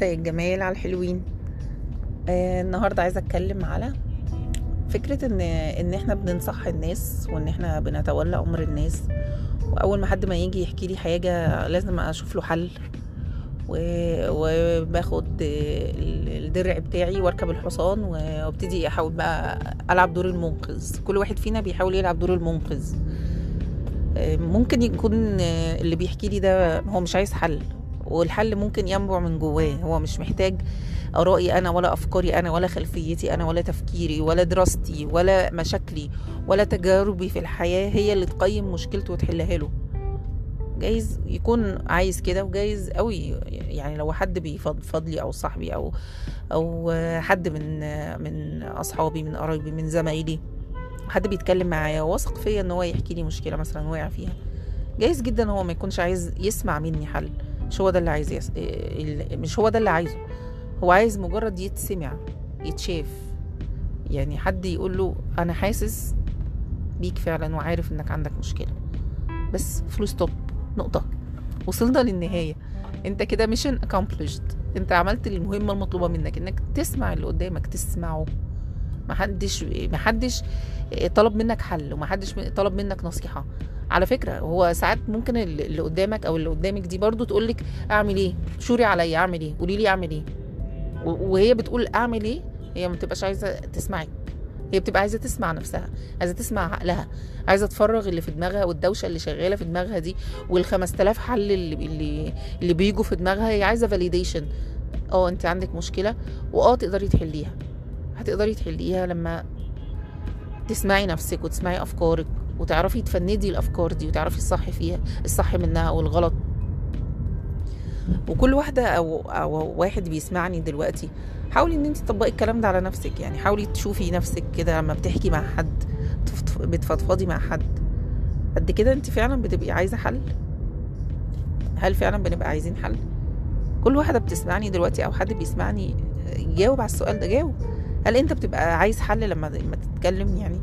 مساء الجمال على الحلوين. آه النهارده عايزة أتكلم على فكرة ان إن إحنا بننصح الناس وإن إحنا بنتولى أمر الناس. وأول ما حد ما يجي يحكي لي حاجة لازم أشوف له حل. و- وباخد ال- الدرع بتاعي وأركب الحصان وأبتدي أحاول بقى ألعب دور المنقذ. كل واحد فينا بيحاول يلعب دور المنقذ. آه، ممكن يكون اللي بيحكي لي ده هو مش عايز حل. والحل ممكن ينبع من جواه. هو مش محتاج آرائي أنا ولا أفكاري أنا ولا خلفيتي أنا ولا تفكيري ولا دراستي ولا مشاكلي ولا تجاربي في الحياة. هي اللي تقيم مشكلته وتحلها له. جايز يكون عايز كده وجايز قوي. يعني لو حد بيفضفض لي أو صاحبي أو أو حد من من أصحابي من قرايبي من زمايلي. حد بيتكلم معايا واثق فيا إن هو يحكي لي مشكلة مثلا وقع فيها. جايز جدا هو ما يكونش عايز يسمع مني حل. مش هو ده اللي عايز يس... ال- مش هو ده اللي عايزه. هو عايز مجرد يتسمع يتشاف. يعني حد يقول له أنا حاسس بيك فعلا وعارف إنك عندك مشكلة. بس full stop نقطة. وصلنا للنهاية. أنت كده mission accomplished. أنت عملت المهمة المطلوبة منك إنك تسمع اللي قدامك تسمعه. محدش محدش طلب منك حل ومحدش طلب منك نصيحة. على فكرة هو ساعات ممكن اللي قدامك أو اللي قدامك دي برضو تقول لك أعمل إيه؟ شوري عليا أعمل إيه؟ قولي لي أعمل إيه؟ وهي بتقول أعمل إيه؟ هي ما بتبقاش عايزة تسمعك. هي بتبقى عايزة تسمع نفسها عايزة تسمع عقلها عايزة تفرغ اللي في دماغها والدوشة اللي شغالة في دماغها دي وال 5000 حل اللي اللي اللي بيجوا في دماغها هي عايزة فاليديشن آه أنت عندك مشكلة؟ وآه تقدري تحليها. هتقدري تحليها لما تسمعي نفسك وتسمعي أفكارك. وتعرفي تفندي الأفكار دي وتعرفي الصح فيها الصح منها والغلط. وكل واحدة أو أو واحد بيسمعني دلوقتي حاولي إن انت تطبقي الكلام ده على نفسك يعني حاولي تشوفي نفسك كده لما بتحكي مع حد تفض- بتفضفضي مع حد. قد كده انت فعلا بتبقي عايزة حل؟ هل فعلا بنبقى عايزين حل؟ كل واحدة بتسمعني دلوقتي أو حد بيسمعني جاوب على السؤال ده جاوب. هل أنت بتبقى عايز حل لما لما تتكلم يعني؟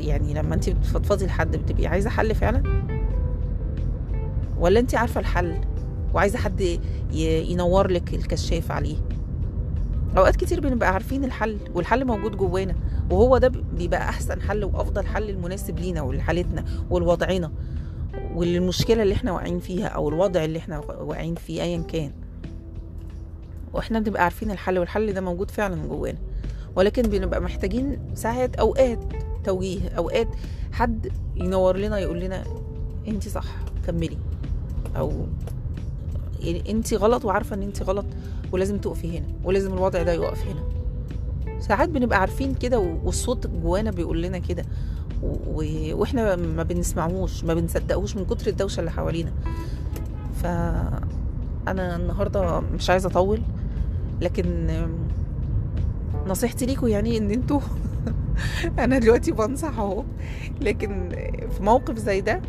يعني لما انت بتفضفضي لحد بتبقي عايزة حل فعلا؟ ولا انت عارفة الحل وعايزة حد ينور لك الكشاف عليه؟ أوقات كتير بنبقى عارفين الحل والحل موجود جوانا وهو ده بيبقى أحسن حل وأفضل حل المناسب لينا ولحالتنا ولوضعنا وللمشكلة اللي إحنا واقعين فيها أو الوضع اللي إحنا واقعين فيه ايا كان. وإحنا بنبقى عارفين الحل والحل ده موجود فعلا جوانا ولكن بنبقى محتاجين ساعات أوقات توجيه. أوقات حد ينور لنا يقول لنا انت صح كملي. أو انت غلط وعارفة إن انت غلط ولازم تقفي هنا ولازم الوضع ده يقف هنا. ساعات بنبقى عارفين كده والصوت جوانا بيقول لنا كده و- وإحنا ما بنسمعوش ما بنصدقوش من كتر الدوشة اللي حوالينا. فانا النهارده مش عايزة أطول لكن نصيحتي ليكم يعني إن أنتوا أنا دلوقتي بنصح أهو. لكن في موقف زي ده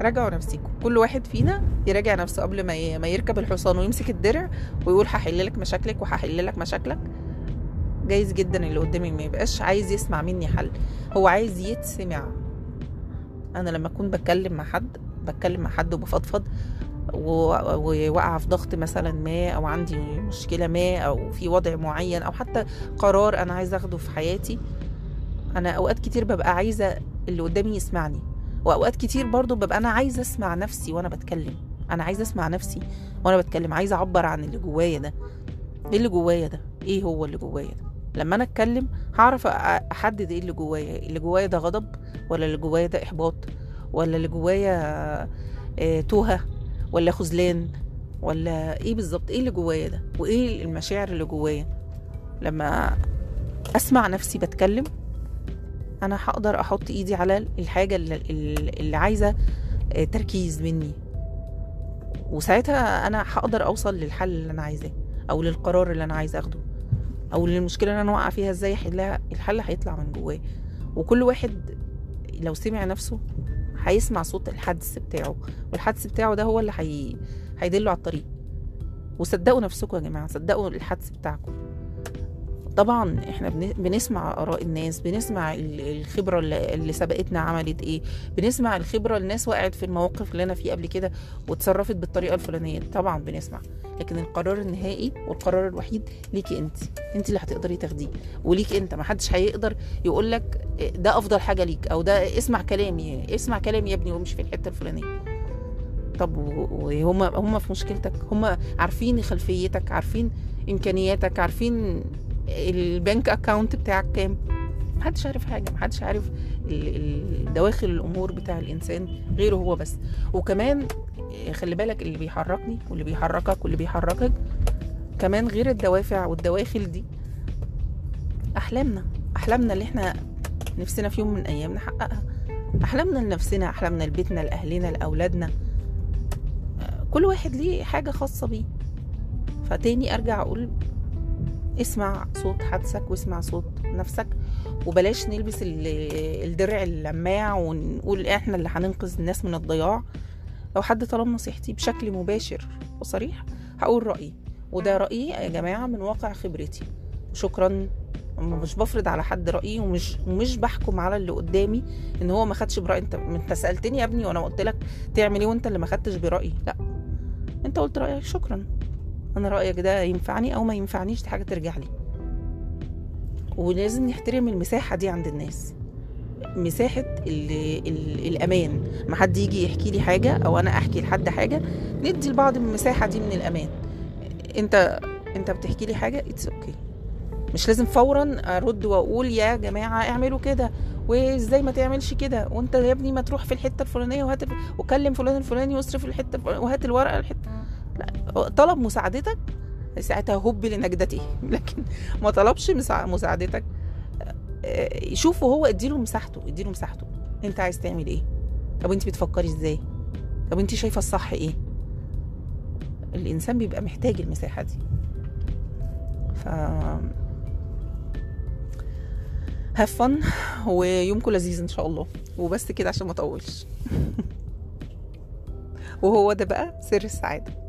راجعوا نفسيكم. كل واحد فينا يراجع نفسه قبل ما ما يركب الحصان ويمسك الدرع ويقول هحل لك مشاكلك وهحل لك مشاكلك. جايز جدا اللي قدامي ما يبقاش عايز يسمع مني حل. هو عايز يتسمع. أنا لما أكون بتكلم مع حد بتكلم مع حد وبفضفض وواقعه في ضغط مثلا ما أو عندي مشكلة ما أو في وضع معين أو حتى قرار أنا عايزه أخده في حياتي أنا أوقات كتير ببقى عايزة اللي قدامي يسمعني وأوقات كتير برضو ببقى أنا عايزة أسمع نفسي وأنا بتكلم. أنا عايزة أسمع نفسي وأنا بتكلم عايزة أعبر عن اللي جوايا ده. إيه اللي جوايا ده؟ إيه هو اللي جوايا ده؟ لما أنا أتكلم هعرف أحدد إيه اللي جوايا. اللي جوايا ده غضب ولا اللي جوايا ده إحباط ولا اللي جوايا آه، توهة ولا خذلان ولا إيه بالظبط؟ إيه اللي جوايا ده؟ وإيه المشاعر اللي جوايا؟ لما أسمع نفسي بتكلم أنا هقدر أحط إيدي على الحاجة اللي, اللي عايزة آه، تركيز مني. وساعتها أنا هقدر أوصل للحل اللي أنا عايزاه أو للقرار اللي أنا عايزه أخده أو للمشكلة اللي أنا واقعة فيها إزاي احلها الحل هيطلع من جواه. وكل واحد لو سمع نفسه هيسمع صوت الحدس بتاعه والحدس بتاعه ده هو اللي هي... هيدله على الطريق. وصدقوا نفسكم يا جماعة صدقوا الحدس بتاعكم. طبعا إحنا بن- بنسمع آراء الناس بنسمع ال- الخبرة اللي سبقتنا عملت إيه بنسمع الخبرة الناس وقعت في المواقف اللي أنا فيه قبل كده وتصرفت بالطريقة الفلانية طبعا بنسمع لكن القرار النهائي والقرار الوحيد ليكي انت انت اللي هتقدري تاخديه وليك أنت محدش هيقدر يقول لك ده أفضل حاجة ليك أو ده اسمع كلامي اسمع كلامي يا ابني وامشي في الحتة الفلانية. طب وهم هم في مشكلتك هم عارفين خلفيتك عارفين إمكانياتك عارفين البنك أكاونت بتاعك كام؟ محدش عارف حاجة محدش عارف دواخل الأمور بتاع الإنسان غيره هو بس. وكمان خلي بالك اللي بيحركني واللي بيحركك واللي بيحركك كمان غير الدوافع والدواخل دي أحلامنا أحلامنا اللي إحنا نفسنا في يوم من الأيام نحققها. أحلامنا لنفسنا أحلامنا لبيتنا لأهلنا لأولادنا. كل واحد ليه حاجة خاصة بيه. فتاني أرجع أقول اسمع صوت حدسك واسمع صوت نفسك وبلاش نلبس ال- الدرع اللماع ونقول إحنا اللي هننقذ الناس من الضياع. لو حد طلب نصيحتي بشكل مباشر وصريح هقول رأيي وده رأيي يا جماعة من واقع خبرتي. شكرا مش بفرض على حد رأيي ومش ومش بحكم على اللي قدامي إن هو ما خدش برأيي أنت أنت سألتني يا ابني وأنا قلت لك تعمل إيه وأنت اللي ما خدتش برأيي. لا أنت قلت رأيك شكرا. أنا رأيك ده ينفعني أو ما ينفعنيش دي حاجة ترجع لي. ولازم نحترم المساحة دي عند الناس. مساحة ال ال الأمان. ما حد يجي يحكي لي حاجة أو أنا أحكي لحد حاجة ندي لبعض المساحة دي من الأمان. أنت أنت بتحكي لي حاجة it's okay okay. مش لازم فورا أرد وأقول يا جماعة اعملوا كده وإزاي ما تعملش كده؟ وأنت يا ابني ما تروح في الحتة الفلانية وهات وكلم فلان الفلاني واصرف الحتة وهات الورقة الحتة لا طلب مساعدتك ساعتها هب لنجدته. لكن ما طلبش مسا- مساعدتك آه، شوفه هو اديله مساحته اديله مساحته. انت عايز تعمل إيه؟ طب انت بتفكري إزاي؟ طب انت شايفة الصح إيه؟ الانسان بيبقى محتاج المساحة دي. ف هاف فن ويومكم لذيذ إن شاء الله. وبس كده عشان ما أطولش. وهو ده بقى سر السعادة.